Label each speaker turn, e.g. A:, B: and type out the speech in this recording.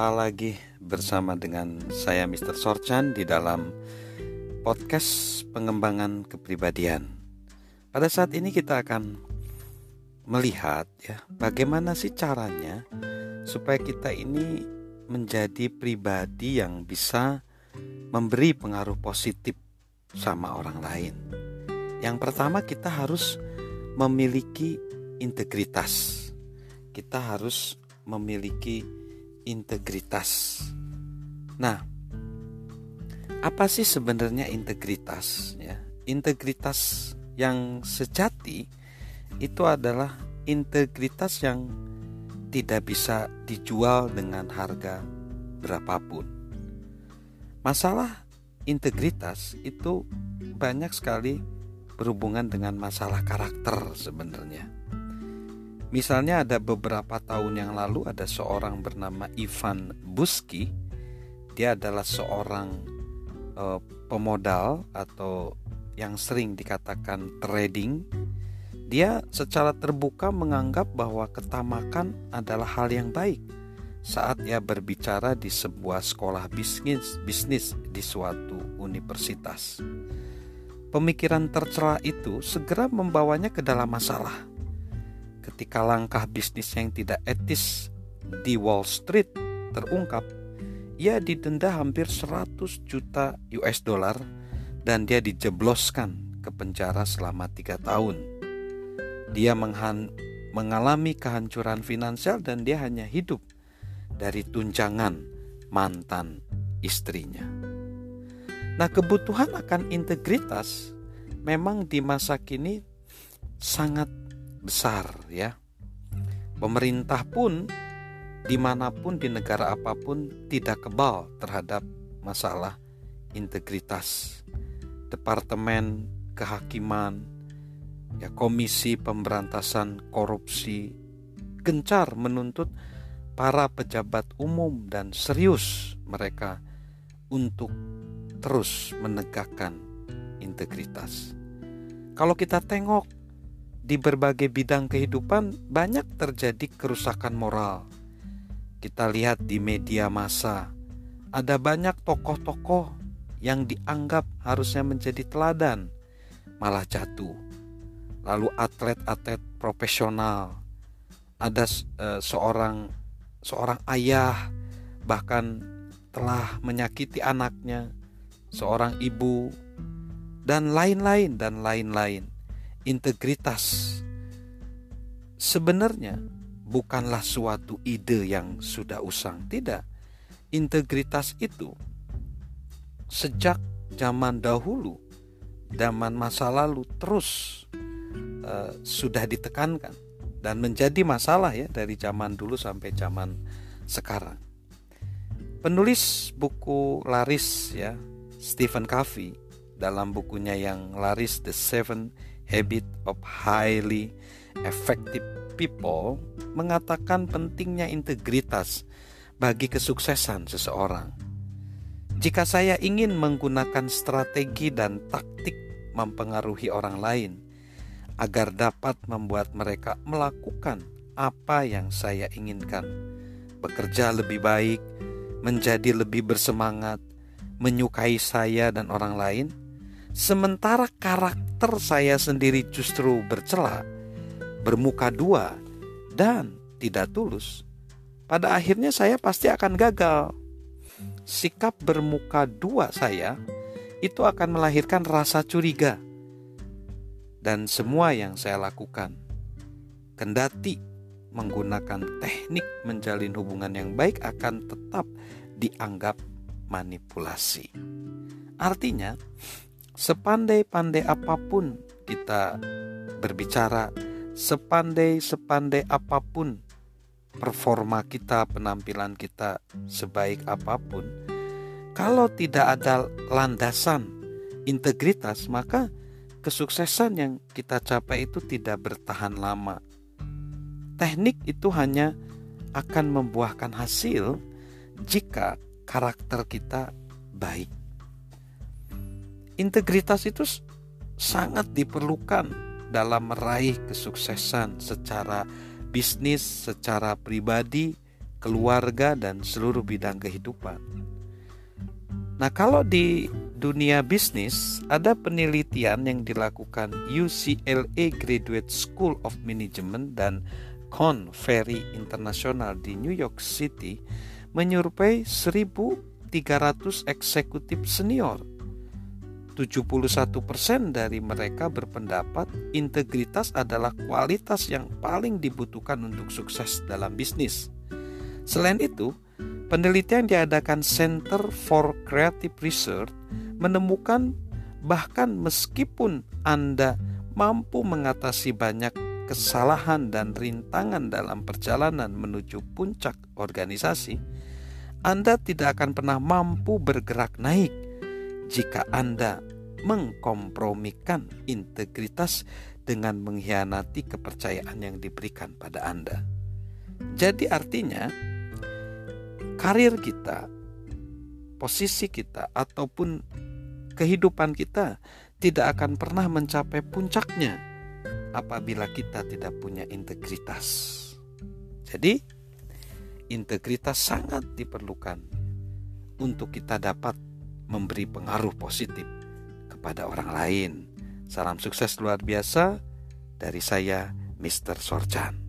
A: Berjumpa lagi bersama dengan saya Mr. Sorchan di dalam podcast pengembangan kepribadian. Pada saat ini kita akan melihat ya bagaimana sih caranya supaya kita ini menjadi pribadi yang bisa memberi pengaruh positif sama orang lain. Yang pertama kita harus memiliki integritas. Kita harus memiliki integritas. Nah, apa sih sebenarnya integritas ya? Integritas yang sejati itu adalah integritas yang tidak bisa dijual dengan harga berapapun. Masalah integritas itu banyak sekali berhubungan dengan masalah karakter sebenarnya. Misalnya ada beberapa tahun yang lalu ada seorang bernama Ivan Buski. Dia adalah seorang uh, pemodal atau yang sering dikatakan trading. Dia secara terbuka menganggap bahwa ketamakan adalah hal yang baik saat ia berbicara di sebuah sekolah bisnis bisnis di suatu universitas. Pemikiran tercela itu segera membawanya ke dalam masalah ketika langkah bisnis yang tidak etis di Wall Street terungkap, ia didenda hampir 100 juta US dollar dan dia dijebloskan ke penjara selama tiga tahun. Dia mengalami kehancuran finansial dan dia hanya hidup dari tunjangan mantan istrinya. Nah, kebutuhan akan integritas memang di masa kini sangat besar ya. Pemerintah pun di mana pun di negara apa pun tidak kebal terhadap masalah integritas. Departemen kehakiman, ya komisi pemberantasan korupsi gencar menuntut para pejabat umum dan serius mereka untuk terus menegakkan integritas. Kalau kita tengok di berbagai bidang kehidupan banyak terjadi kerusakan moral. Kita lihat di media massa, ada banyak tokoh-tokoh yang dianggap harusnya menjadi teladan, malah jatuh. Lalu atlet-atlet profesional, ada uh, seorang seorang ayah bahkan telah menyakiti anaknya, seorang ibu dan lain-lain dan lain-lain integritas sebenarnya bukanlah suatu ide yang sudah usang, tidak. Integritas itu sejak zaman dahulu, zaman masa lalu terus uh, sudah ditekankan dan menjadi masalah ya dari zaman dulu sampai zaman sekarang. Penulis buku laris ya Stephen Covey dalam bukunya yang laris The Seven Habit of Highly Effective People mengatakan pentingnya integritas bagi kesuksesan seseorang. Jika saya ingin menggunakan strategi dan taktik mempengaruhi orang lain agar dapat membuat mereka melakukan apa yang saya inginkan, bekerja lebih baik, menjadi lebih bersemangat, menyukai saya dan orang lain, sementara karakter saya sendiri justru bercela, bermuka dua, dan tidak tulus, pada akhirnya saya pasti akan gagal. Sikap bermuka dua saya itu akan melahirkan rasa curiga, dan semua yang saya lakukan, kendati menggunakan teknik menjalin hubungan yang baik, akan tetap dianggap manipulasi. Artinya, Sepandai-pandai apa pun kita berbicara, sepandai-sepandai apa pun performa kita, penampilan kita sebaik apa pun, kalau tidak ada landasan integritas, maka kesuksesan yang kita capai itu tidak bertahan lama. Teknik itu hanya akan membuahkan hasil jika karakter kita baik. Integritas itu sangat diperlukan dalam meraih kesuksesan secara bisnis, secara pribadi, keluarga, dan seluruh bidang kehidupan. Nah, kalau di dunia bisnis, ada penelitian yang dilakukan UCLA Graduate School of Management dan Con Ferry International di New York City menyurvei 1.300 eksekutif senior. 71% dari mereka berpendapat integritas adalah kualitas yang paling dibutuhkan untuk sukses dalam bisnis. Selain itu, Penelitian diadakan Center for Creative Research menemukan bahkan meskipun Anda mampu mengatasi banyak kesalahan dan rintangan dalam perjalanan menuju puncak organisasi, Anda tidak akan pernah mampu bergerak naik jika Anda mengkompromikan integritas dengan mengkhianati kepercayaan yang diberikan pada Anda. Jadi artinya, karir kita, posisi kita, ataupun kehidupan kita tidak akan pernah mencapai puncaknya apabila kita tidak punya integritas. Jadi, integritas sangat diperlukan untuk kita dapat memberi pengaruh positif kepada orang lain. Salam sukses luar biasa dari saya, Mr. Sorchan.